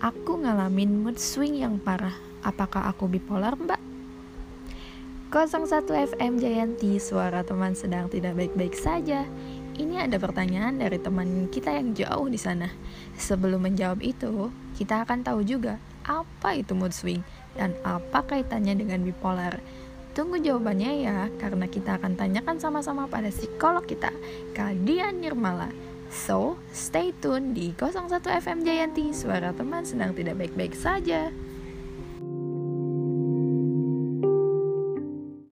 Aku ngalamin mood swing yang parah. Apakah aku bipolar, Mbak? 01 FM Jayanti, suara teman sedang tidak baik-baik saja. Ini ada pertanyaan dari teman kita yang jauh di sana. Sebelum menjawab itu, kita akan tahu juga apa itu mood swing dan apa kaitannya dengan bipolar. Tunggu jawabannya ya, karena kita akan tanyakan sama-sama pada psikolog kita, Kadian Nirmala. So, stay tune di 01 FM Jayanti, suara teman sedang tidak baik-baik saja.